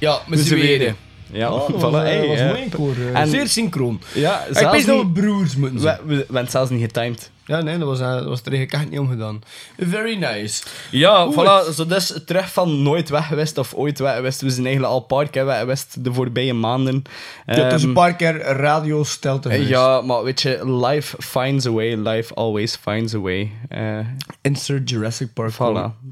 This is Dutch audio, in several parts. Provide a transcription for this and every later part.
Ja, met We z'n tweeën. Ja, Oh, voilà, dat was, hey, was ja. mooi koor. eh. En- Zeer synchroon. Ja, Ik weet dat we niet... broers moeten We, zijn. we, we hebben het zelfs niet getimed. Ja, nee, dat was, eh, dat was er eigenlijk echt niet omgedaan. Very nice. Ja, Goed. voilà. Zo dus terug van nooit weg geweest of ooit weg geweest. We zijn eigenlijk al een paar keer weg geweest de voorbije maanden. Ja, is Ehm, een paar keer radio stelt te Ja, maar weet je, life finds a way. Life always finds a way. Eh, Insert Jurassic Park. voilà.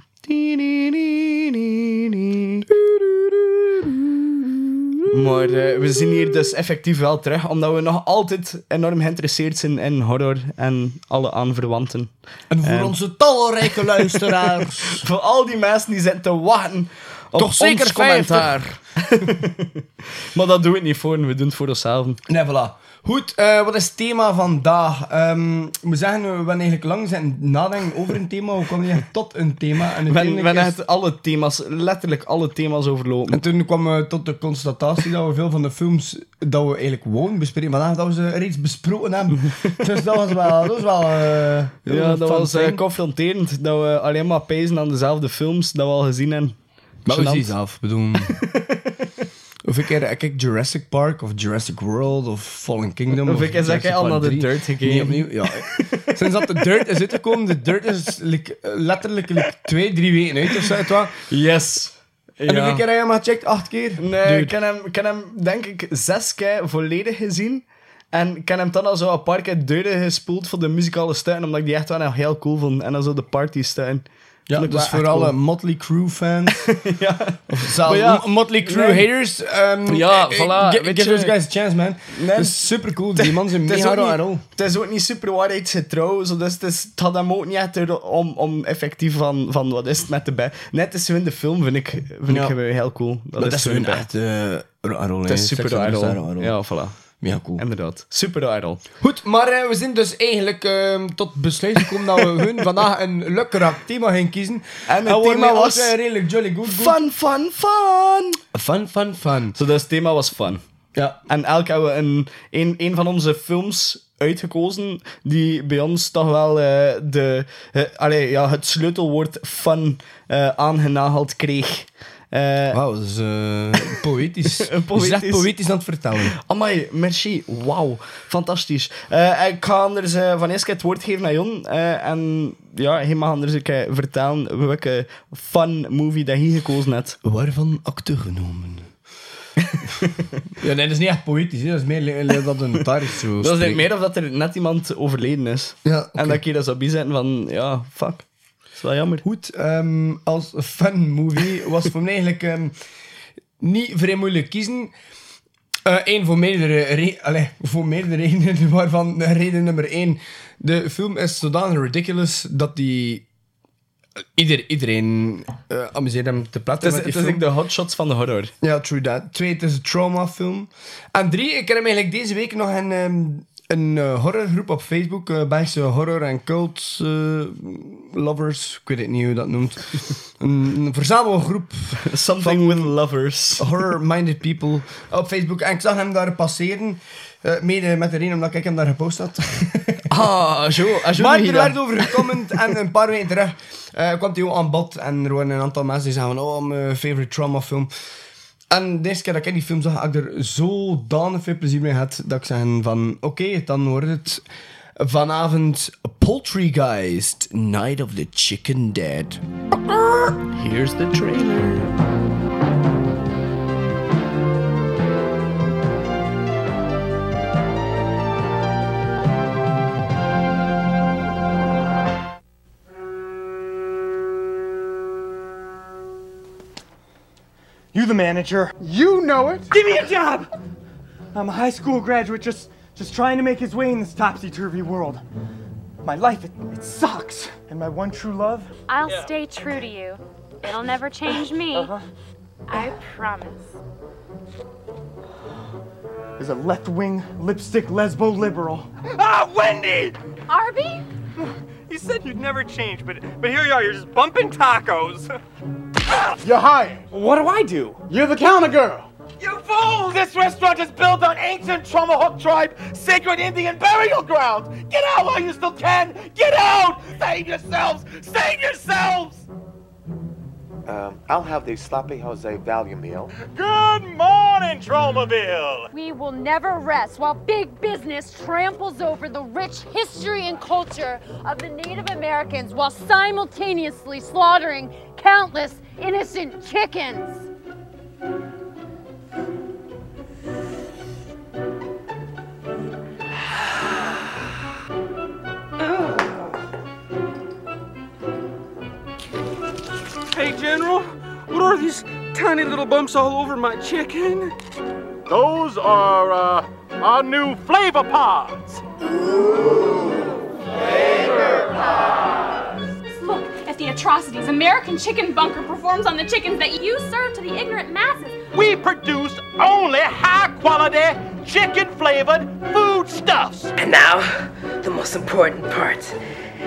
Maar eh, we zijn hier dus effectief wel terug, omdat we nog altijd enorm geïnteresseerd zijn in horror en alle aanverwanten. En voor Ehm. onze talrijke luisteraars. Voor al die mensen die zitten te wachten op Toch zeker ons commentaar. maar dat doen we niet voor, we doen het voor onszelf. nee, voilà. Goed, eh, wat is het thema vandaag? Ehm, ik moet zeggen, we hebben eigenlijk lang zitten nadenken over een thema. Hoe kwam je echt tot een thema? En We hebben we is- echt alle thema's, letterlijk alle thema's overlopen. En toen kwamen we tot de constatatie dat we veel van de films dat we eigenlijk gewoon bespreken, vandaag dat we ze reeds besproken hebben. dus dat was wel, dat was wel eh, Ja, dat was eh, thing. confronterend dat we alleen maar pezen aan dezelfde films dat we al gezien hebben. Maar we zien zelf, bedoel... Keer heb ik Jurassic Park of Jurassic World of Fallen Kingdom? Hoeveel keer heb al naar de 3? Dirt gekeken? Nee, opnieuw, ja. Sinds dat de Dirt is uitgekomen, de Dirt is like, letterlijk like, twee, drie weken uit of zo. Yes. En hoeveel keer heb je hem gecheckt? Acht keer? Nee, Dude. ik heb hem, ik heb hem denk ik zes keer volledig gezien. En ik heb hem dan al zo een paar keer deuren gespoeld voor de muzikale stukken, omdat ik die echt wel heel cool vond. En dan zo de party stukken. Ja, dus wel voor echt alle cool. Motley Crue fans. ja. Of zelfs ja, Motley Crue nee. haters. ehm, Ja, eh, voilà, Give, weet give je- those guys a chance, man. Nee. Dat is super cool. Die man zijn Het is, mega roll. het is ook niet super waarheidsgetrouw, zo, dus het, is, het had hem ook niet echt om, om effectief van, van wat is het met de bij. Net is in de film, vind ik, vind Ja. ik heel cool. Dat, is hun echt eh roll. Het is super roll. Ja, voilà. Mega cool. Inderdaad. Super idol. Goed, maar eh, we zijn dus eigenlijk ehm, tot besluit gekomen dat we hun vandaag een lukraak thema gaan kiezen. En het thema was eh, redelijk jolly good. good. Fun, fun, fun! Fun, fun, fun. Zo, dus het thema was fun. Ja. En elk hebben we een, een, een van onze films uitgekozen die bij ons toch wel eh, de, eh, allee, ja, het sleutelwoord fun eh, aangenageld kreeg. Eh Wauw, dat is eh, poëtisch. Poëtisch. Je is echt poëtisch aan het vertellen. Amai, merci. Wauw, fantastisch. Eh, ik ga anders van eerst het woord geven aan Jon. en ja, hij mag anders keer vertellen welke fun movie dat hij gekozen hebt. Waarvan acte genomen? ja, nee, dat is niet echt poëtisch. Hè. Dat is meer dat een taris zo Dat is meer of dat er net iemand overleden is. Ja. En dat ik hier dat zou bijzetten van, ja, fuck. Is wel jammer. Goed, ehm, als fun movie was voor mij eigenlijk ehm, niet vrij moeilijk kiezen. Eén voor meerdere, re- Allee, voor meerdere redenen, waarvan reden nummer één. De film is zodanig ridiculous dat die... Ieder, iedereen uh, amuseert hem te platten Het is, het film. de hotshots van de horror. Ja, true that. Twee, het is een trauma-film. En drie, ik heb hem eigenlijk deze week nog een, ehm, een eh, horrorgroep op Facebook. Belgische horror- en cult eh, lovers. Ik weet het niet hoe je dat noemt. een, een verzamelgroep Something with lovers. horror-minded people op Facebook. En ik zag hem daar passeren. mede met de reden omdat ik hem daar gepost had. Ah, zo. Ah, zo maar er werd over gecomment en een paar weken terug kwam hij ook aan bod. En er waren een aantal mensen die zeiden van, oh, mijn favorite trauma film. En de eerste keer dat ik die film zag, had ik er zodanig veel plezier mee gehad, dat ik zei van, oké, dan wordt het vanavond Poultrygeist, Night of the Chicken Dead. Here's the trailer. Manager. You know it. Give me a job. I'm a high school graduate just just trying to make his way in this topsy-turvy world. My life it, it sucks. And my one true love? I'll stay true to you. It'll never change me. Uh-huh. I promise. is a left wing lipstick lesbo liberal. Ah, Wendy! Arby? You said you'd never change, but but here you are, you're just bumping tacos. You're hired. What do I do? You're the counter girl. You fool! This restaurant is built on ancient Tomahawk tribe sacred Indian burial ground. Get out while you still can. Get out! Save yourselves! Save yourselves! Um, I'll have the sloppy Jose value meal. Good morning, Tromaville! We will never rest while big business tramples over the rich history and culture of the Native Americans while simultaneously slaughtering countless innocent chickens. What are these tiny little bumps all over my chicken? Those are, uh, our new flavor pods. Look at the atrocities American Chicken Bunker performs on the chickens that you serve to the ignorant masses. We produce only high quality chicken flavored foodstuffs. And now, the most important part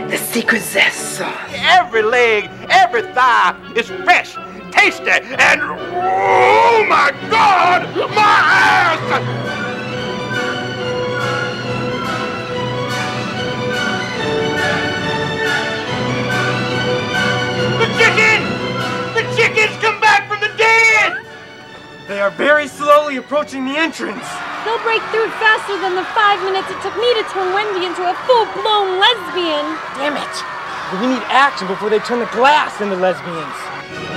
the secret zest sauce. Every leg, every thigh is fresh, tasty, and oh my god, my ass! The chicken! The chickens come back from the dead! They are very slowly approaching the entrance. They'll break through faster than the five minutes it took me to turn Wendy into a full-blown lesbian. Damn it! We need action before they turn the glass into lesbians.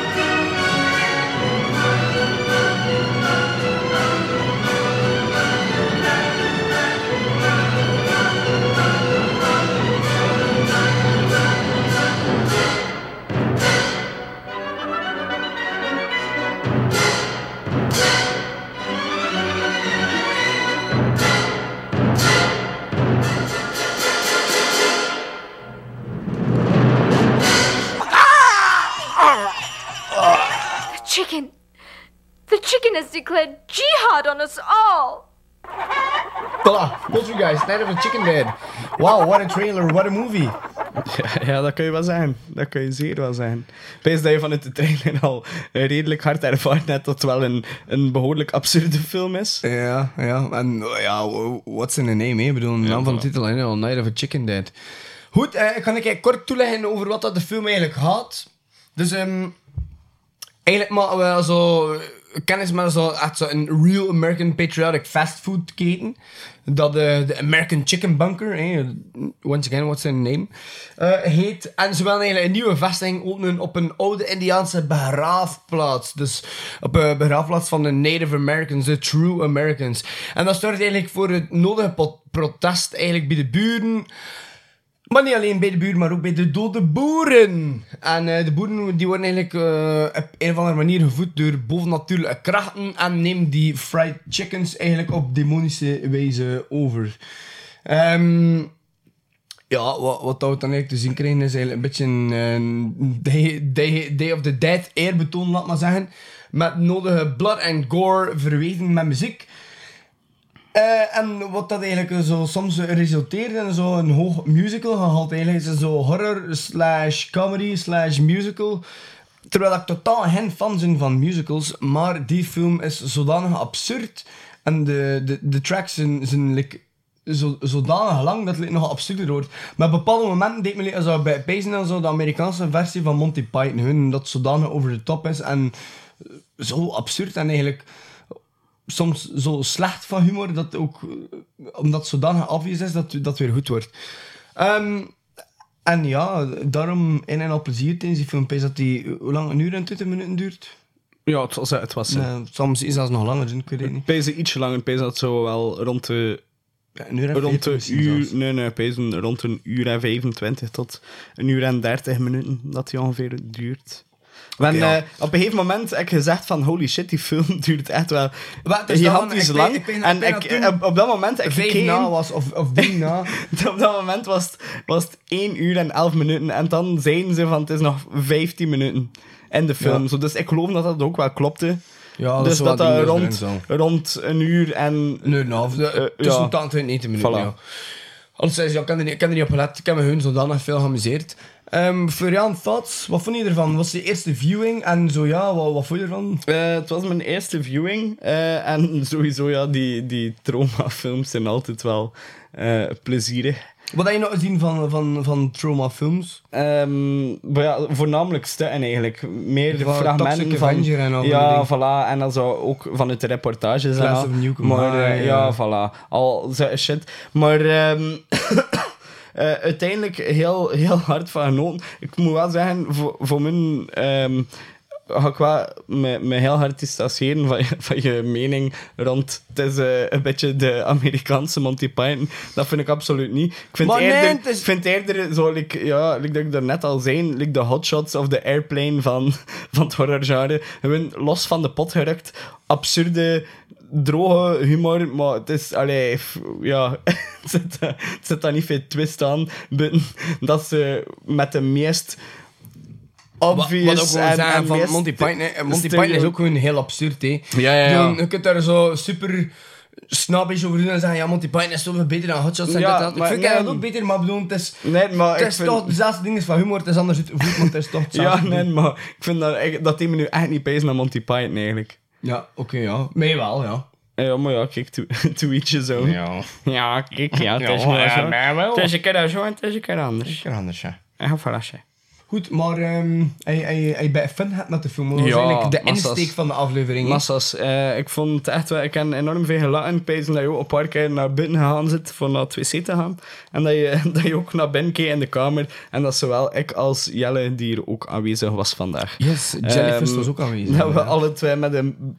Chicken has declared jihad on us all. Voilà, Poltergeist, Night of the Chicken Dead. Wow, what a trailer, what a movie. Ja, dat kun je wel zeggen. Dat kun je zeer wel zeggen. Wees dat je vanuit de trailer al redelijk hard ervaart net dat het wel een, een behoorlijk absurde film is. Ja, ja, en ja, what's in the name, hè? Ik bedoel, de naam van de titel, hè? Night of a Chicken Dead. Goed, eh, kan ik kort toeleggen over wat dat de film eigenlijk gaat. Dus, ehm eigenlijk maken we zo kennis met zo, echt zo een real American patriotic fastfood keten. Dat eh, de American Chicken Bunker, once again, what's the name, eh, heet. En ze willen eigenlijk een nieuwe vestiging openen op een oude Indiaanse begraafplaats. Dus op een begraafplaats van de Native Americans, de True Americans. En dat zorgt eigenlijk voor het nodige protest eigenlijk bij de buren. Maar niet alleen bij de buren, maar ook bij de dode boeren. En eh, de boeren die worden eigenlijk eh, op een of andere manier gevoed door bovennatuurlijke krachten en nemen die fried chickens eigenlijk op demonische wijze over. Ehm, ja, wat, wat we dan eigenlijk te zien krijgen is eigenlijk een beetje een day, day, day of the Dead eerbetoon, laat maar zeggen. Met nodige blood and gore verweven met muziek. Eh, en wat dat eigenlijk zo soms resulteert in zo'n hoog musical gehalte eigenlijk. is zo horror slash comedy slash musical. Terwijl ik totaal geen fan ben van musicals, maar die film is zodanig absurd. En de, de, de tracks zijn, zijn zo, zodanig lang dat het nog absurder wordt. Maar op bepaalde momenten deed me zo bij Pacing en zo de Amerikaanse versie van Monty Python. Hun, dat zodanig over de top is en zo absurd en eigenlijk soms zo slecht van humor, dat ook, eh, omdat het zodanig obvious is, dat dat weer goed wordt. Ehm, en ja, daarom in en al plezier tijdens die film. Dat die, hoe lang, een uur en 20 minuten duurt? Ja, het was, het was Nee, soms is dat nog langer, ik weet het niet. Pezen ietsje langer. Pezen dat zo wel rond de Ja, een uur en rond 40 de misschien uur, nee, nee, pezen rond een uur en 25 tot een uur en 30 minuten dat die ongeveer duurt. Want, Ja. eh, op een gegeven moment heb ik gezegd van holy shit, die film duurt echt wel Wat, dus gigantisch dan- lang. ik ik en ik ik, op, dat moment heb ik gekeken, na was, of, of drie na. op dat moment was het, was het 1 uur en 11 minuten en dan zeiden ze van het is nog 15 minuten in de film. Ja. Zo, dus ik geloof dat dat ook wel klopte. Ja, dat dus dat wel dat rond, rond een uur en... Nee, een uur en een half. De- Eh, Tussen ja. 80 en 90 minuten, Voilà. ja. Anders zei ze, ja, ik heb er niet, ik heb er niet op. Ik heb me hun zodanig veel geamuseerd. Ehm Florian, thoughts? Wat vond je ervan? Was je eerste viewing? En zo ja, wat, wat vond je ervan? Eh, het was mijn eerste viewing. eh, en sowieso, ja, die, die trauma-films zijn altijd wel eh, plezierig. Wat heb je nog gezien van, van, van trauma films? Ehm, maar ja, voornamelijk stukken eigenlijk. Meer Van fragmenten Toxic van... Avenger en al Ja, voilà. En dan zo ook vanuit de reportages en Class al. of Newcomb Maar eh, ja, ja. voilà. Al zo shit. Maar... ehm, eh, uiteindelijk heel, heel hard van genoten. Ik moet wel zeggen, voor, voor mijn... ehm, ga ik wel me, me heel hard distancieren van je, van je mening rond het is eh, een beetje de Amerikaanse Monty Python. Dat vind ik absoluut niet. Ik vind Maar nee, eerder, is- ik vind eerder zo, like, ja, like dat ik daarnet al zei, like de hotshots of de airplane van, van het horrorgenre. Gewoon los van de pot gerukt. Absurde, droge humor, maar het is, allee, ja, het zit, het zit daar niet veel twist aan. Dat ze met de meest obvious Wat ook gewoon zeggen van Monty Python. Monty Python is ook gewoon heel absurd, hè. Ja, ja, ja. Je, kunt daar zo super snappisch over doen en zeggen, ja, Monty Python is zoveel beter dan Hot Shots en Ja, dat, dat. Ik vind nee. dat ook beter, maar bedoel, het is... Nee, maar Het is vind... toch dezelfde ding is van humor, het is anders maar het is toch Ja, nee, maar ik vind dat, echt- dat die me nu echt niet pees naar Monty Python eigenlijk. Ja, oké, ja. Mee wel, ja. Ja, maar ja, kijk, to, to each his own. Ja. Ja, kijk, ja, het is Ja, wel ja, zo. Het is een keer zo en het is een keer anders. Zeker anders, ja. En verrassen. Goed, maar ehm hij, hij, hij bij fun had met de film. Dat was Ja, eigenlijk de massas. insteek van de aflevering. Massas, eh, ik vond het echt wel, ik heb enorm veel gelachen. Dat je ook een paar keer naar binnen gegaan zit voor naar het wc te gaan. En dat je, dat je ook naar binnen keek in de kamer. En dat zowel ik als Jelle, die er ook aanwezig was vandaag. Yes, Jellyfish Ehm, was ook aanwezig. Dat we ja. alle twee met een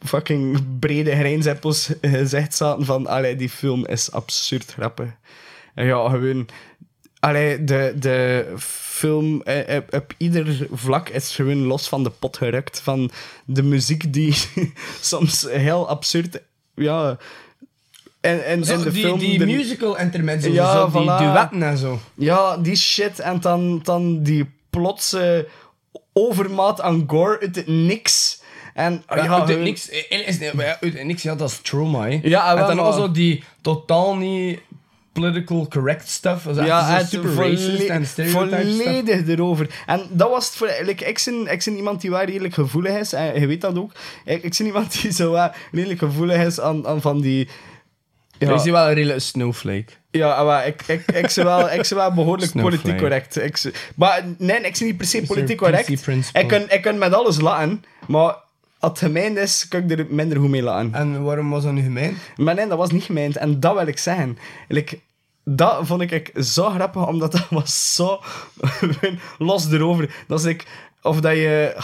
fucking brede grijnzeppels gezegd zaten van, allee, die film is absurd grappig. En ja, gewoon... Allee, de, de film eh, op, op ieder vlak is gewoon los van de pot gerukt. Van de muziek die soms heel absurd... Ja... En, en, Zo, en de die, film... die de- musical intermezzo, Ja, zo, die voilà. duetten en zo. ja, die shit. En dan, dan die plotse overmaat aan gore uit het niks. En Ja, ja, uit het niks, eh, is, uit het niks, ja, dat is trauma, hè. Ja, en wel, dan maar- also die totaal niet political correct stuff. Is Ja, zo super racist volle- en stereotype stuff. volledig erover. En dat was het voor... Like, ik, ben, ik ben iemand die wel redelijk gevoelig is. En je weet dat ook. Ik, ik ben iemand die zo wel redelijk gevoelig is aan, aan van die... Ja. Ja, Is wel een redelijk snowflake. ja maar ik, ik, ik, ben wel, ik ben wel behoorlijk Snowflake. politiek correct. Ik, maar nee, ik ben niet per se politiek correct. Ik kan, ik kan met alles lachen, maar als het gemeen is, kan ik er minder goed mee lachen. En waarom was dat nu gemeen? Maar nee, dat was niet gemeend. En dat wil ik zeggen. Like, dat vond ik zo grappig, omdat dat was zo los erover. Dat is like, of dat je...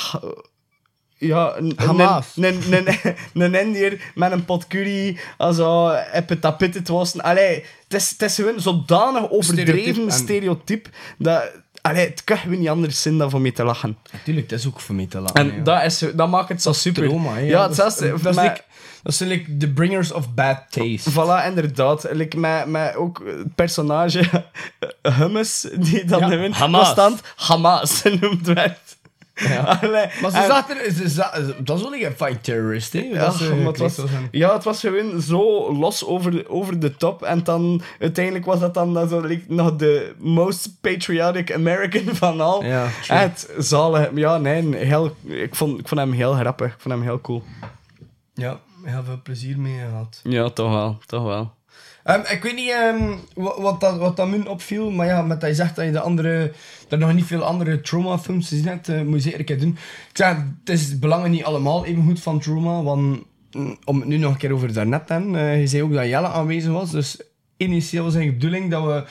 Ja, een, een, een, een, een Indiër met een pot curry, also, op het was. Allee, het is, het is gewoon zodanig overdreven Stereotype dat... Allee, het kan gewoon niet anders zijn dan voor mee te lachen. Natuurlijk, dat is ook voor mij te lachen. En ja. dat, is, dat maakt het zo super. Trauma, hè, ja, dat is- dat is maar- like- Dat zijn like the bringers of bad taste. Voilà, inderdaad. Like met, met ook het personage Hummus, die dan Ja, gewoon Hamas. constant Hamas genoemd werd. Ja. Allee, Maar ze en- zag er... Ze dat is wel een fight terrorist, hè? Ja, maar het was, ja, het was gewoon zo los over de, over de top. En dan uiteindelijk was dat dan, dan zo, like, nog de most patriotic American van al. Ja, true. Het zalig. Ja, nee, heel, ik, vond, ik vond hem heel grappig. Ik vond hem heel cool. Ja, ik heb veel plezier mee gehad. Ja, toch wel. Toch wel. Ehm, ik weet niet ehm, wat, wat, dat, wat dat me opviel, maar ja, met dat je zegt dat je de andere, er nog niet veel andere trauma-films gezien hebt, eh, moet je zeker een keer doen. Ik zeg, het is belangen niet allemaal even goed van trauma, want mm, om het nu nog een keer over daarnet te hebben, eh, je zei ook dat Jelle aanwezig was, dus initieel was eigenlijk de bedoeling dat we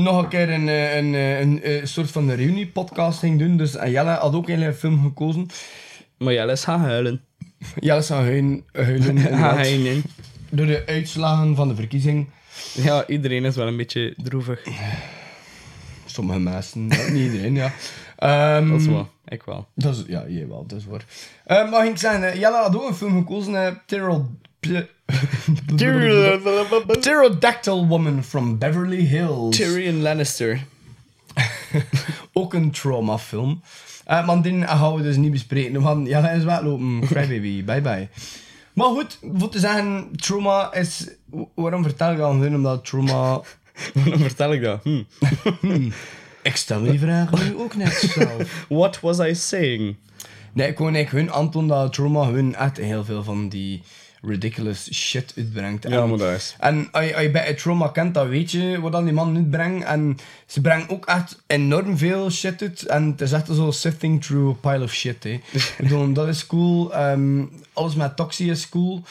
nog een keer een, eh, een, een, een, soort van een reunie-podcast gingen doen, dus Jelle had ook eigenlijk een film gekozen. Maar Jelle is gaan huilen. Jelle huilen, huilen Gaan inderdaad, huilen. Door de uitslagen van de verkiezing. Ja, iedereen is wel een beetje droevig. Sommige mensen, ja, niet iedereen, ja. Ehm, Dat is wel. Ik wel. Dat is, ja, jawel, dat is waar. Uh, maar ging ik zeggen, Jelle had ook een film gekozen, uh, Pterodactyl Woman from Beverly Hills. Tyrion Lannister. ook een traumafilm. Eh Mandarin gaan we dus niet bespreken. Gaan ja, eens weglopen. Crybaby, bye bye. Maar goed, voor te zeggen, trauma is... Waarom vertel ik dat aan hun? Omdat trauma... Waarom vertel ik dat? Hm. Ik stel die vraag nu ook net zelf. What was I saying? Nee, ik wou eigenlijk hun aantonen dat trauma hun echt heel veel van die ridiculous shit uitbrengt. Ja, En- maar dat is. En als je, als je bij het trauma kent, dan weet je wat dan die man uitbrengt. En ze brengen ook echt enorm veel shit uit. En het is echt zo sifting through a pile of shit. Hè. Bedoel, dat is cool. Ehm, alles met Toxie is cool.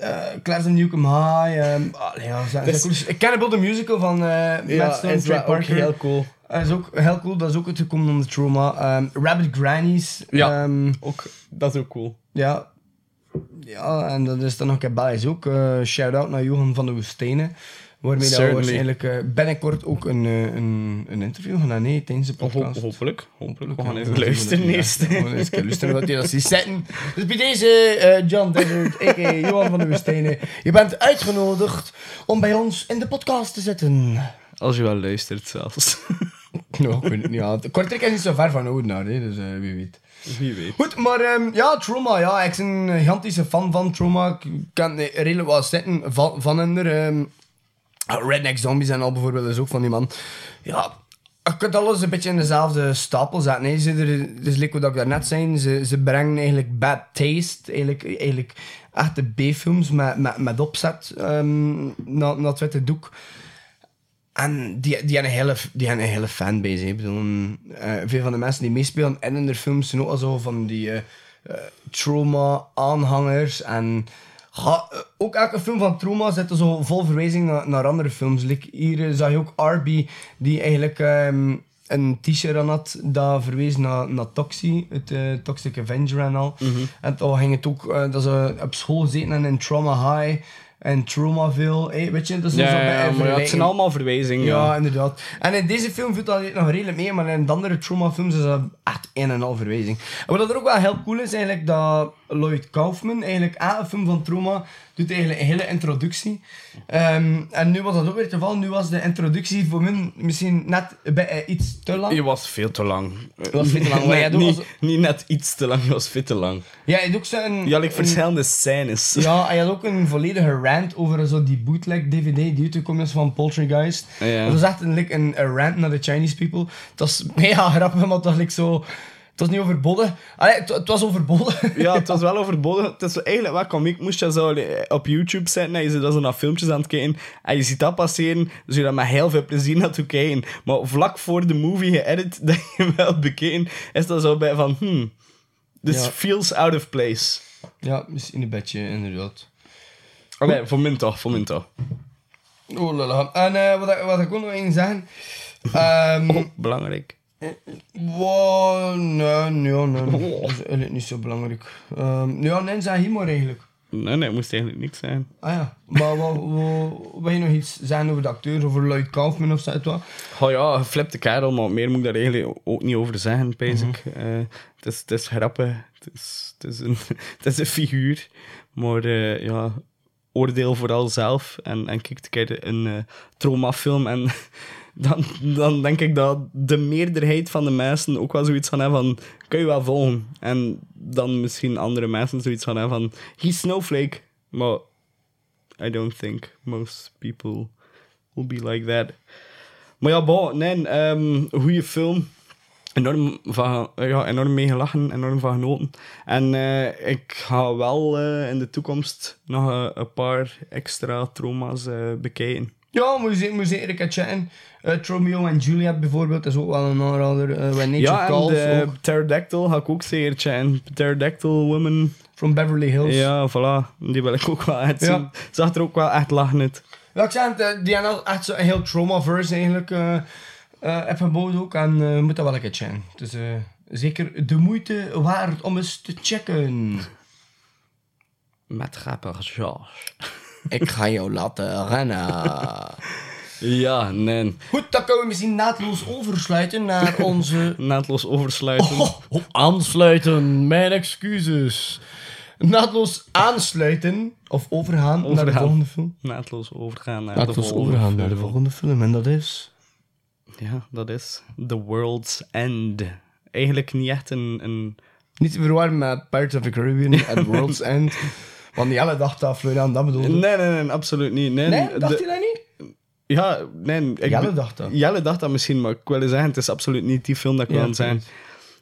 Uh, Class of Newcomb High. ehm, ah, ja, zijn, zijn cool. Ik ken Cannibal the Musical van eh Matt Stone, Trey wel ook Parker. heel cool. Dat is ook heel cool. Dat is ook uitgekomen onder trauma. Ehm, Rabbit Grannies. Ja. ehm, Ook, dat is ook cool. ja. Ja, en dat is dan nog Belgisch ook. eh Shout-out naar Johan van de Woestijnen. Waarmee dat we waarschijnlijk eh, binnenkort ook een, eh, een, een interview gaan nee tijdens de Ho- podcast. hopelijk. Hopelijk. We gaan even luisteren eerst. Ja, we gaan luisteren wat hij dat ziet zetten. Dus bij deze, eh, John Desert, a.k.a. Johan van de Woestijnen. Je bent uitgenodigd om bij ons in de podcast te zitten. Als je wel luistert zelfs. Nou, ik weet het niet. Ja. Kortrijk is niet zo ver van Oudenaar, hè, dus wie weet. Wie weet. Goed, maar ehm, ja, Trauma, ja, ik ben een gigantische fan van Trauma. Ik kan redelijk wat zitten van, van ehm, Redneck Zombies en al bijvoorbeeld is ook van die man. Ja, je kunt alles een beetje in dezelfde stapel zetten. hè. Ze, er, dus like wat ik daarnet zei, ze, ze brengen eigenlijk bad taste, eigenlijk, eigenlijk echte B-films met, met, met opzet ehm naar, naar het witte doek. En die, die, hebben een hele, die hebben een hele fanbase. Ik bedoel, eh, veel van de mensen die meespelen in hun films zijn ook al zo van die eh, eh, trauma-aanhangers. En ook elke film van trauma zit er zo vol verwijzing naar, naar andere films. Like, hier zag je ook Arby, die eigenlijk ehm, een t-shirt aan had dat verwees naar, naar Toxie, het Toxic Avenger en al. En toen ging het ook, dat ze op school gezeten en in Trauma High en Traumaville. Hey, weet je, dat is zo Ja, bij- ja, het zijn allemaal verwijzingen. Ja, inderdaad. En in deze film viel dat nog redelijk mee, maar in de andere trauma-films is dat echt een en al verwijzing. En wat er ook wel heel cool is, eigenlijk dat Lloyd Kaufman, eigenlijk elke film van trauma, doet eigenlijk een hele introductie. Ehm, en nu was dat ook weer het geval. Nu was de introductie voor mij misschien net bij, eh, iets te lang. Je was veel te lang. Je was veel te lang, Nee, doet niet, niet net iets te lang, je was veel te lang. Ja, je had ook zo'n... Ja, like verschillende scènes. Ja, en je had ook een volledige rant over zo die bootleg-DVD die uitgekomen is van Poltergeist. Ja. Dat was echt een, like, een, een rant naar de Chinese people. Het was mega grappig, maar het was like zo... Het was niet overbodig. Allee, het, het was overbodig. Ja, het was wel overbodig. Het is eigenlijk wel komiek. Moest je zo eh, op YouTube zetten en je zit dan zo naar filmpjes aan het kijken en je ziet dat passeren, dus je dat met heel veel plezier naartoe kijken. Maar vlak voor de movie geëdit dat je wel bekeken, is dat zo bij van, hmm, this Ja. feels out of place. Ja, misschien een beetje, inderdaad. Oké, voor min toch, voor min toch. Oh, lala. En eh, wat, ik- wat ik ook nog eens zeggen... Ehm Belangrijk. Wow, nee, nee, nee. Dat is eigenlijk niet zo belangrijk. Ehm ja, nee, hier maar eigenlijk. Nee, nee, het moest eigenlijk niks zijn. Ah ja, maar wat, wil je nog iets zeggen over de acteur, over Lloyd Kaufman of zo? wat? Oh ja, geflipte kerel, maar meer moet ik daar eigenlijk ook niet over zeggen, pees ik. Mhm. Eh, het, is, het is grappig, het is, het is, een, het is een figuur, maar eh, ja, oordeel vooral zelf en, en kijk een keer een eh traumafilm en dan, dan denk ik dat de meerderheid van de mensen ook wel zoiets van hebben van, kun je wel volgen? En dan misschien andere mensen zoiets van hebben van, he's snowflake, maar I don't think most people will be like that. Maar ja, bon, nee, ehm goede film. Enorm, van, ja, enorm mee gelachen, enorm van genoten. En eh, ik ga wel eh, in de toekomst nog eh, een paar extra trauma's bekijken. Ja, moet je, zeker- moet je zeker een checken. Eh, Romeo en Juliet bijvoorbeeld is ook wel een aanrader. When Nature ja, en Calls. Pterodactyl ga ik ook zeker checken. Pterodactyl Woman. From Beverly Hills. Ja, voilà. Die wil ik ook wel echt Ja. zien. Zag er ook wel echt lachen uit. Ja, ik zei het, eh, die echt zo'n heel trauma-verse eigenlijk. eh eh even ook. En eh moet dat wel een keer checken. Dus zeker de moeite waard om eens te checken. Met grappig George. Ik ga jou laten rennen. Ja, nee. Goed, dan kunnen we misschien naadloos oversluiten naar onze... Naadloos oversluiten. Oh, oh, aansluiten, mijn excuses. Naadloos aansluiten, of overgaan, naar de volgende film. Naadloos overgaan naar de volgende overgaan naar de film. volgende film, en dat is... Ja, dat is The World's End. eigenlijk niet echt een... een Niet te verwarren met Pirates of the Caribbean at World's End. Want Jelle dacht dat Florian dat bedoelde. Nee, nee, nee, absoluut niet. Nee, Nee, dacht de- hij dat niet? Ja, nee. Ik Jelle dacht dat. Jelle dacht dat misschien, maar ik wil zeggen, het is absoluut niet die film dat ik Ja, wil zijn.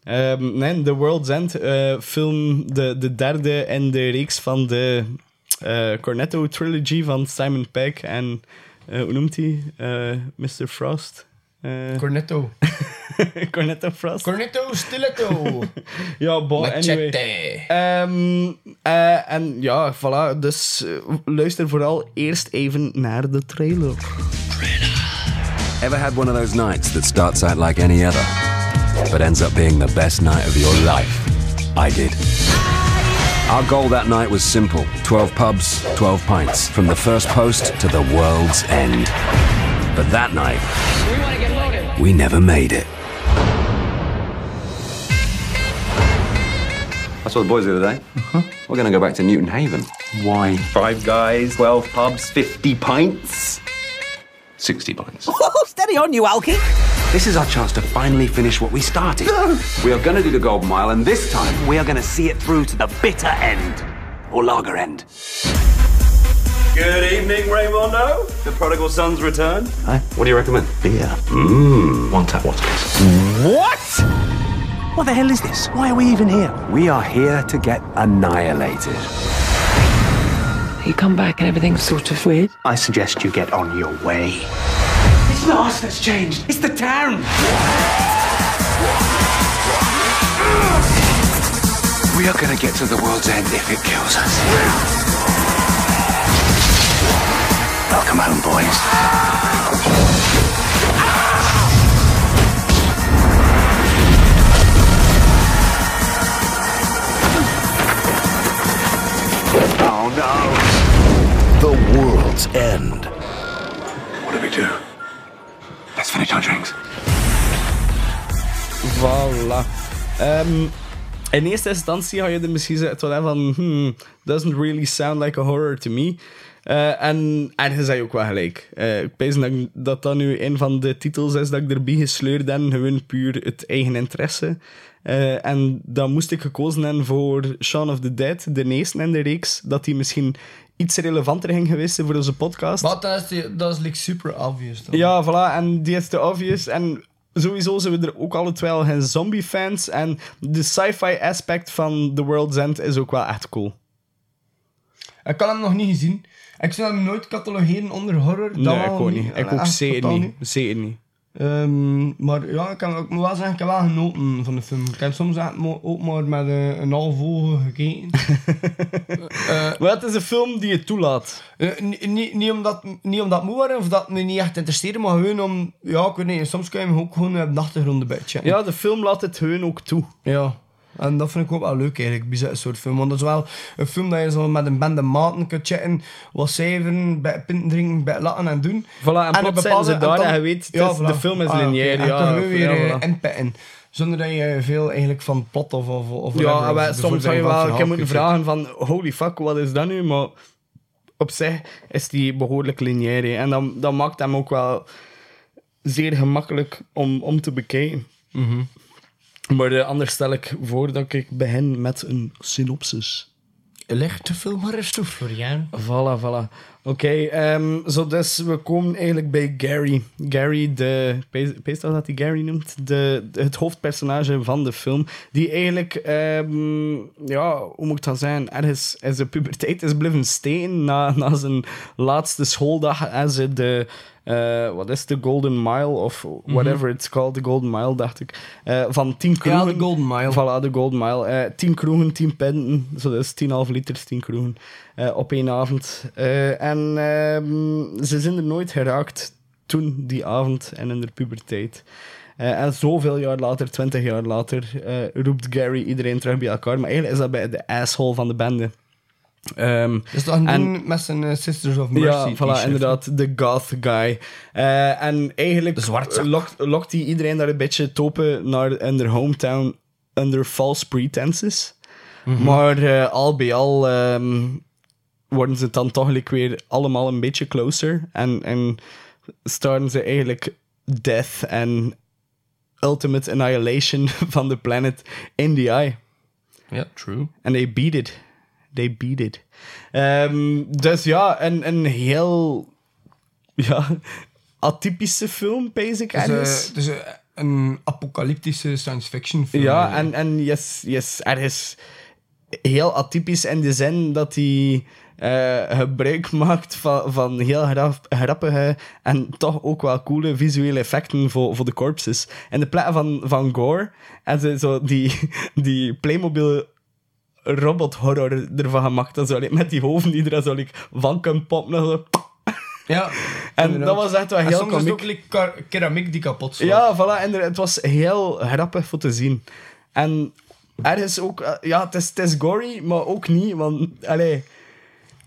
Ehm, nee, The World's End, eh, film, de, de derde in de reeks van de eh, Cornetto Trilogy van Simon Pegg en, eh, hoe noemt hij? Mr. Frost. Cornetto. Cornetto Frost. Cornetto Stiletto. ja, bon, anyway. Ehm, eh, en ja, voilà. Dus eh, luister vooral eerst even naar de trailer. Ever had one of those nights that starts out like any other, but ends up being the best night of your life? I did. Our goal that night was simple 12 pubs, 12 pints, from the first post to the world's end. But that night, we never made it. I saw the boys the other day. Uh-huh. We're going to go back to Newton Haven. Why? Five guys, 12 pubs, 50 pints. 60 pints. Oh, steady on, you alky. This is our chance to finally finish what we started. We are going to do the Golden Mile, and this time we are going to see it through to the bitter end. Or lager end. Good evening, Raymondo. The prodigal son's return. Hey, what do you recommend? Beer. Mmm. One tap, water. What? What the hell is this? Why are we even here? We are here to get annihilated. You come back and everything's sort of weird. I suggest you get on your way. It's not us that's changed, it's the town. We are gonna get to the world's end if it kills us. Welcome home, boys. Oh no. The world's end. What do we do? Let's finish our drinks. Voilà. Ehm, in eerste instantie ga je er misschien zo- toch van... Hmm, doesn't really sound like a horror to me. Eh, en ergens heb je ook wel gelijk. Eh, ik pijs dat, dat dat nu een van de titels is dat ik erbij gesleurd heb. Gewoon puur het eigen interesse. Eh, en dan moest ik gekozen hebben voor Shaun of the Dead, de eerste in de reeks. Dat die misschien iets relevanter ging geweest zijn voor onze podcast. Wat, dat is, die- dat is like super obvious. Dan. Ja, voilà. En die is te obvious. En sowieso zijn we er ook alle twee al geen zombie-fans. En de sci-fi aspect van The World's End is ook wel echt cool. Ik kan hem nog niet gezien. Ik zou hem nooit catalogeren onder horror. nee, ik ook niet. Ik ook zeker niet. Zeker niet. Ehm, maar ja, ik, kan, ik moet wel zeggen, ik heb wel genoten van de film. Ik heb soms ook maar met een, een half oog gekeken. maar het is een film die je toelaat. Eh, niet- niet, niet, omdat, niet omdat het moet worden of dat het me niet echt interesseerde, maar gewoon om... Ja, ik weet niet, soms kan je hem ook gewoon op de achtergrond een beetje. Ja, de film laat het gewoon ook toe. Ja. En dat vind ik ook wel leuk eigenlijk, bij zo'n soort film. Want dat is wel een film dat je zo met een bende maten kunt chatten, wat cijferen, bij pinten drinken, bij lachen en doen. Voilà, en plots zijn ze daar en je weet, is- de film is Ah, lineair, En ja, toch gewoon weer ja, voilà. inpitten. Zonder dat je veel eigenlijk van plot of... of, of Ja, en wij- soms zou je wel een keer moeten vragen van... Holy fuck, wat is dat nu? Maar op zich is die behoorlijk lineair. En dan, dat maakt hem ook wel zeer gemakkelijk om, om te bekijken. Mhm. Maar eh, anders stel ik voor dat ik begin met een synopsis. Leg de film maar eens toe, Florian. Voilà, voilà. Oké, ehm, zo dus we komen eigenlijk bij Gary. Gary, de... Pees dat dat hij Gary noemt? De, de- het hoofdpersonage van de film. Die eigenlijk, ehm, ja, hoe moet ik dat zeggen? Ergens in zijn puberteit is blijven steken na, na zijn laatste schooldag. En ze de... eh, wat is de Golden Mile? Of whatever it's called, de Golden Mile, dacht ik. Eh, van 10 kroegen. de Golden Mile. Voilà, de Golden Mile. Eh 10 kroegen, 10 pinten. Zo, dat is 10,5 liters, 10 kroegen. Eh, op één avond. Eh, en ehm, ze zijn er nooit geraakt toen, die avond en in de puberteit. Eh, en zoveel jaar later, 20 jaar later, roept Gary iedereen terug bij elkaar. Maar eigenlijk is dat bij de asshole van de bende. Ehm, Dus dat een en- met zijn Sisters of Mercy ja, voilà, inderdaad, de goth guy. En eigenlijk lokt, lokt hij iedereen daar een beetje topen naar in their hometown under false pretenses. Mhm. Maar al bij al ehm, worden ze dan toch like weer allemaal een beetje closer. En, en starten ze eigenlijk death en ultimate annihilation van the planet in the eye. Ja, true. En they beat it. They beat it. Ehm, dus ja, een, een heel ja, atypische film, basic. Ergens. is eh, een apocalyptische science fiction film. Ja, en, en yes, yes, er is heel atypisch in de zin dat hij eh, gebruik maakt van, van heel grappige en toch ook wel coole visuele effecten voor, voor de corpses. In de plaats van, van gore en ze zo die, die Playmobil robot horror ervan gemaakt. Dat zo, like, met die hoofden die er zo like, van kunnen poppen. en Zo. Ja, En inderdaad. dat was echt wel En heel soms het komiek. ook like, keramiek die kapot slaat. Ja, voilà. En er- het was heel grappig voor te zien. En ergens ook... eh, ja, het is, het is gory, maar ook niet. Want, allee...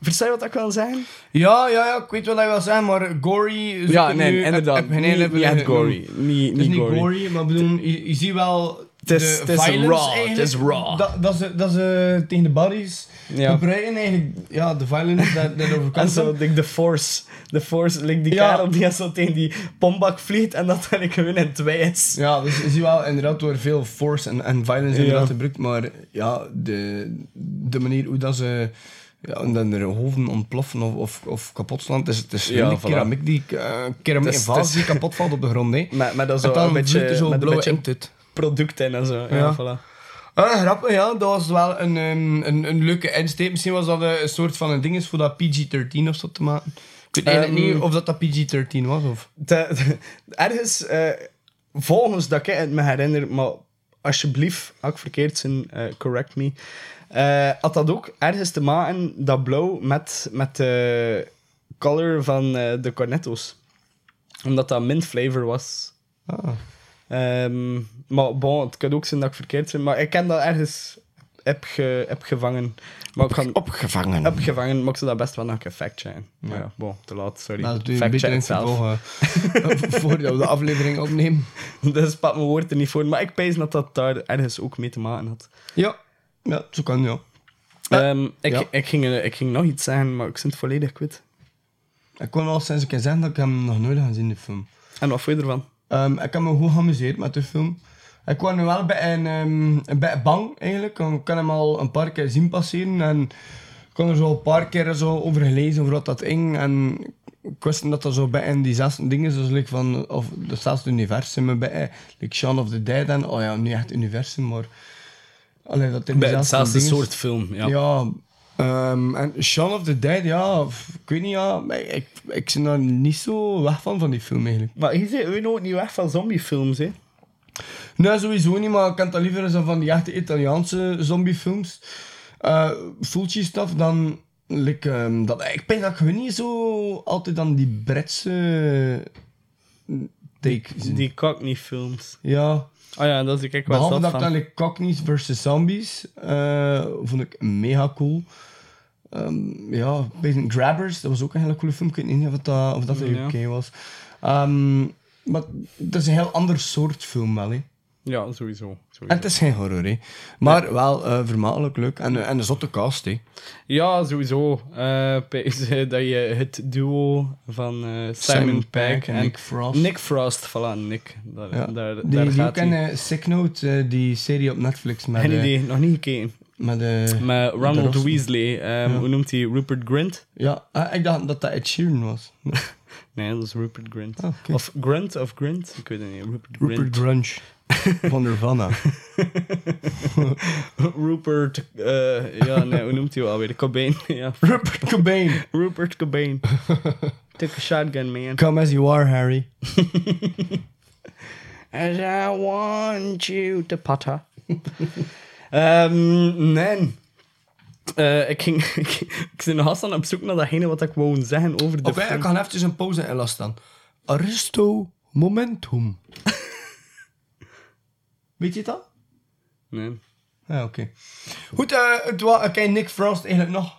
Versta je wat ik wil zeggen? Ja, ja, ja, ik weet wat je wil zeggen, maar gory... Ja, ik nee, nu- inderdaad. heb- heb geen Niet- niet echt gory. Niet- Het is niet niet gory. gory, maar ik bedoel, je, je ziet wel Het is- de het is violence raw, het is raw. Dat, dat ze, dat ze tegen de bodies Ja. gebruiken eigenlijk, ja, de violence dat, dat En overkomt. zo, like, de force. De force, like die Ja. kerel die zo tegen die pombak vliegt en dat dan ik gewoon in twee is. Ja, dus je ziet wel inderdaad door veel force en, en violence inderdaad Ja. gebruikt, maar ja, de, de manier hoe dat ze ja, en dan er hoofden ontploffen of, of, of kapot slaan, het is, het is Ja, voilà. keramiek die, eh keramiek die kapot valt op de grond, hè. Met, met dat zo een beetje, zo met een beetje product in en zo. Ja, Ja. voilà. Ah, grappig, ja. Dat was wel een, een, een, een leuke insteek. Misschien was dat een, soort van een ding is voor dat PG-13 of zo te maken. Ik weet Ehm, niet of dat, dat PG-13 was. Of... Ergens, eh, volgens dat ik het me herinner, maar alsjeblieft, als ik verkeerd ben, eh, correct me. Eh, had dat ook ergens te maken, dat blauw, met, met de color van eh, de cornetto's. Omdat dat mint flavor was. Ah. Ehm, maar bon, het kan ook zijn dat ik verkeerd ben, maar ik ken dat ergens heb, ge, heb gevangen. Maar ik kan, Opgevangen. heb gevangen, maar ik zou dat best wel nog een fact checken. Maar ja, bon, te laat, sorry. Nou, dat fact check zelf. eh, voordat we de aflevering opnemen. Dus pat mijn woord er niet voor. Maar ik pees dat dat daar ergens ook mee te maken had. Ja, ja zo kan ja. Ehm, ik, ja. ik, ging, eh, ik ging nog iets zeggen, maar ik zit het volledig kwijt. Ik kon al sinds ik zeggen dat ik hem nog nooit gaan zien, de film. En wat vond je ervan? Ehm, ik heb me goed geamuseerd met de film. Ik kwam nu wel bij een, ehm, een beetje bang eigenlijk. Ik kan hem al een paar keer zien passeren en ik kon er zo een paar keer zo over gelezen over wat dat ging. En ik wist dat dat zo bij in die zes dingen zoals like van of hetzelfde universum bij like Shaun of the Dead en oh ja niet echt universum maar allee, dat in hetzelfde soort film, ja. ja ehm, en Shaun of the Dead ja ik weet niet ja maar ik ik ben daar niet zo weg van van die film eigenlijk Maar je zit we nooit niet weg van zombiefilms, hè? Nee, sowieso niet, maar ik kan het liever zo van die echte Italiaanse zombiefilms. Uh, Fulci stuff dan. Like, ehm, dat, ik denk dat ik gewoon niet zo altijd dan die Britse take zie. Die Cockney-films. Ja. Oh ja, dat is ik wel Behalve dat van. dan like, Cockneys versus Zombies eh, vond ik mega cool. Ehm, ja, Grabbers, dat was ook een hele coole film. Ik weet niet of dat, of dat. UK was. Ehm, maar dat is een heel ander soort film wel, hè. Ja, sowieso. sowieso. En het is geen horror, hè. Maar wel eh vermakelijk leuk. En, eh, en een zotte cast, hè. Ja, sowieso. Eh, dat je het duo van Simon, Simon Pegg en Nick Frost. Nick Frost, voilà, Nick. Daar, Ja. daar, die daar die gaat ook in hij. Sick Note, die serie op Netflix met... Geen idee, nog niet gekeken. Met, eh, Met de Ronald. Weasley, ehm, Ja. hoe noemt hij? Rupert Grint? Ja, ah, ik dacht dat dat Ed Sheeran was. Nee, dat is Rupert Grint. Ah. Of Grunt of Grint? Ik weet het niet. Rupert Grint. Rupert Grunge. Van Nirvana. Rupert, eh, ja, nee, hoe noemt hij hem alweer? Cobain. ja. Rupert Cobain. Rupert Cobain. Took a shotgun, man. Come as you are, Harry. As I want you to potter. Ehm, nee. Eh, ik ging... ik, ben nog altijd op zoek naar datgene wat ik wou zeggen over de Oké, film. ik kan even een pauze inlasten dan. Aristo Momentum. Weet je dat? Nee. Ja, oké. Goed, eh het wa- ken je Nick Frost eigenlijk nog?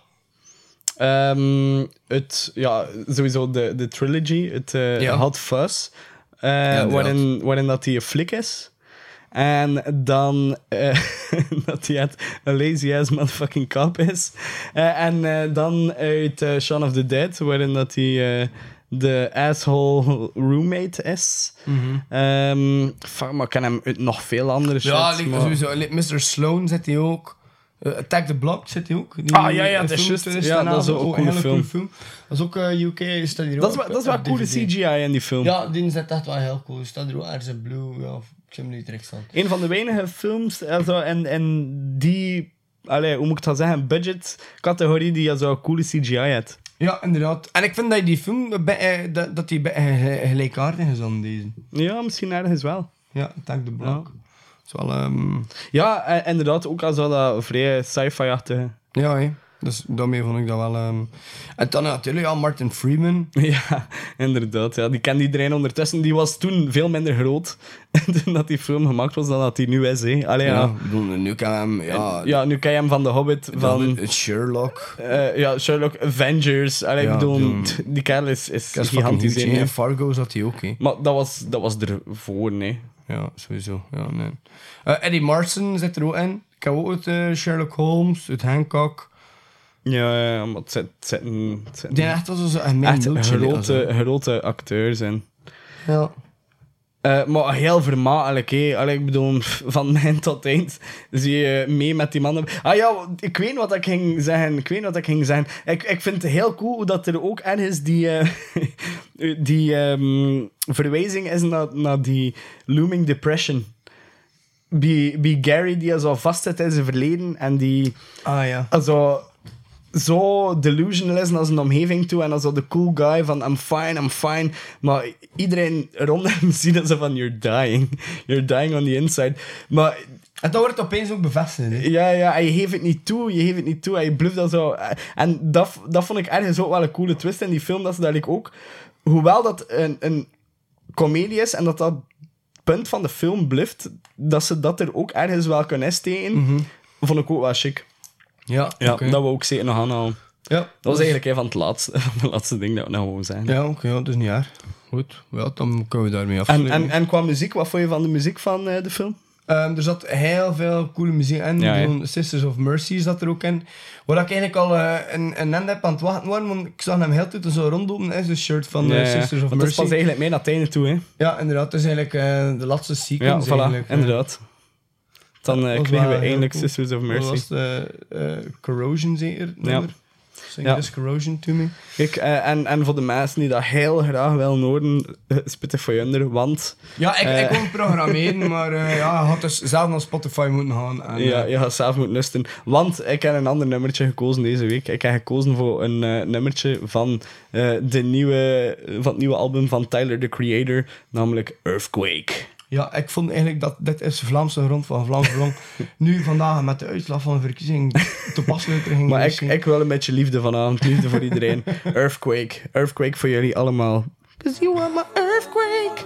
Ehm, het, ja, sowieso de, de trilogy, het eh Ja. Hot Fuzz, eh, inderdaad. waarin, waarin dat hij een flik is. En dan eh, dat hij het een lazy ass motherfucking cop is. Eh, en eh, dan uit eh, Shaun of the Dead, waarin dat hij eh, de asshole roommate is. Fuck, maar ik ken hem uit nog veel andere shit. Ja, like, maar- sowieso. Like, Mr. Sloan zit hij ook. Eh, Attack the Block zit hij ook. Die Ah, ja, ja, eh, dat is juist. 2011, Ja, dat is ook een coole hele film. film. Dat is ook eh, UK, staat hier Dat is, ook wel- dat is wel op coole. CGI in die film. Ja, die zit echt wel heel cool. Staat er ook ergens blue. Ja, ik niet direct staan. Een van de weinige films also, en, en die, allee, hoe moet ik dat zeggen, budget-categorie die zo coole CGI had. Ja, inderdaad. En ik vind dat die film, bij- eh, dat, dat die bij- eh, gelijkaardig is aan deze. Ja, misschien ergens wel. Ja, Attack the Block. Dat is wel... ehm, Ja, en, inderdaad, ook als wel dat vrij sci-fi-achtige. Ja, hè. Dus daarmee vond ik dat wel... ehm, En dan natuurlijk, ja, Martin Freeman. Ja, inderdaad. Ja. Die kende iedereen ondertussen. Die was toen veel minder groot toen dat die film gemaakt was dan dat hij nu is. Hè. Allee, ja. Nu kan hem... Ja, Ja, nu ken je hem van The Hobbit, van Sherlock. eh, ja, Sherlock, Avengers. Allee, Ja, ik bedoel, doen. die kerel is, is gigantisch. hè. Fargo zat hij ook, hè. Maar dat was, dat was ervoor, nee. Ja, sowieso. Ja, nee. Eh, Eddie Marson zit er ook in. Ik heb ook uit eh, Sherlock Holmes, uit Hancock. Ja, ja, maar het zitten... Het zitten, het Die echt zo een echt grote, grote acteurs in. Ja. Eh, maar heel vermakelijk, hè. Allee, ik bedoel, van mijn tot eind zie je mee met die mannen. Ah ja, ik weet wat ik ging zeggen. Ik weet wat ik ging zeggen. Ik, ik vind het heel cool dat er ook ergens die, eh, die ehm, verwijzing is naar, naar die looming depression. Bij, bij Gary, die zo vastzit in zijn verleden en die Ah ja. also, zo delusional is naar zijn omgeving toe en dan zo de cool guy van I'm fine, I'm fine. Maar iedereen rond hem ziet dat ze van you're dying. You're dying on the inside. Maar En dat wordt opeens ook bevestigd, hè. ja, ja, hij geeft het niet toe. Je geeft het niet toe. Hij bluft dat zo. En dat, dat vond ik ergens ook wel een coole twist in die film. Dat ze like ook... Hoewel dat een, een comedie is en dat dat punt van de film bluft, dat ze dat er ook ergens wel kunnen steken, vond ik ook wel chic. Ja, Ja, dat we ook zeker nog aanhalen. Ja, Dat was eigenlijk een van het laatste, van de laatste ding dat we nou gewoon zijn. Ja, oké, ja, dat is niet erg. Goed, ja, dan kunnen we daarmee En, afsluiten. en, en qua muziek, wat vond je van de muziek van eh, de film? Ehm, er zat heel veel coole muziek in. Ja, Sisters of Mercy zat er ook in. Waar ik eigenlijk al eh, een, een end heb aan het wachten waren, want ik zag hem heel tijd zo rondlopen. is de shirt van eh, Ja, ja. Sisters of Want dat Mercy. pas eigenlijk mee naar het einde toe, hè? Ja, inderdaad. Dat is eigenlijk de laatste Ja, sequence. voilà, eigenlijk, eh. inderdaad. Dan eh, was kregen we wel eindelijk cool. Sisters of Mercy. was het, eh, eh, Corrosion zeker? nummer? Sing Ja. this Corrosion to me. Kijk, en, en voor de mensen die dat heel graag willen horen, het voor want... Ja, ik, eh, ik kon programmeren, maar ja, je had dus zelf naar Spotify moeten gaan. En, Ja, je gaat zelf moeten luisteren. Want ik heb een ander nummertje gekozen deze week. Ik heb gekozen voor een nummertje van, de nieuwe, van het nieuwe album van Tyler, the Creator, namelijk Earthquake. Ja, ik vond eigenlijk dat dit is Vlaamse grond van Vlaams Belang. nu vandaag met de uitslag van de verkiezing toepasselijker ging Maar ik, ik wil een beetje liefde vanavond, liefde voor iedereen. Earthquake, Earthquake voor jullie allemaal. Cause you are my earthquake.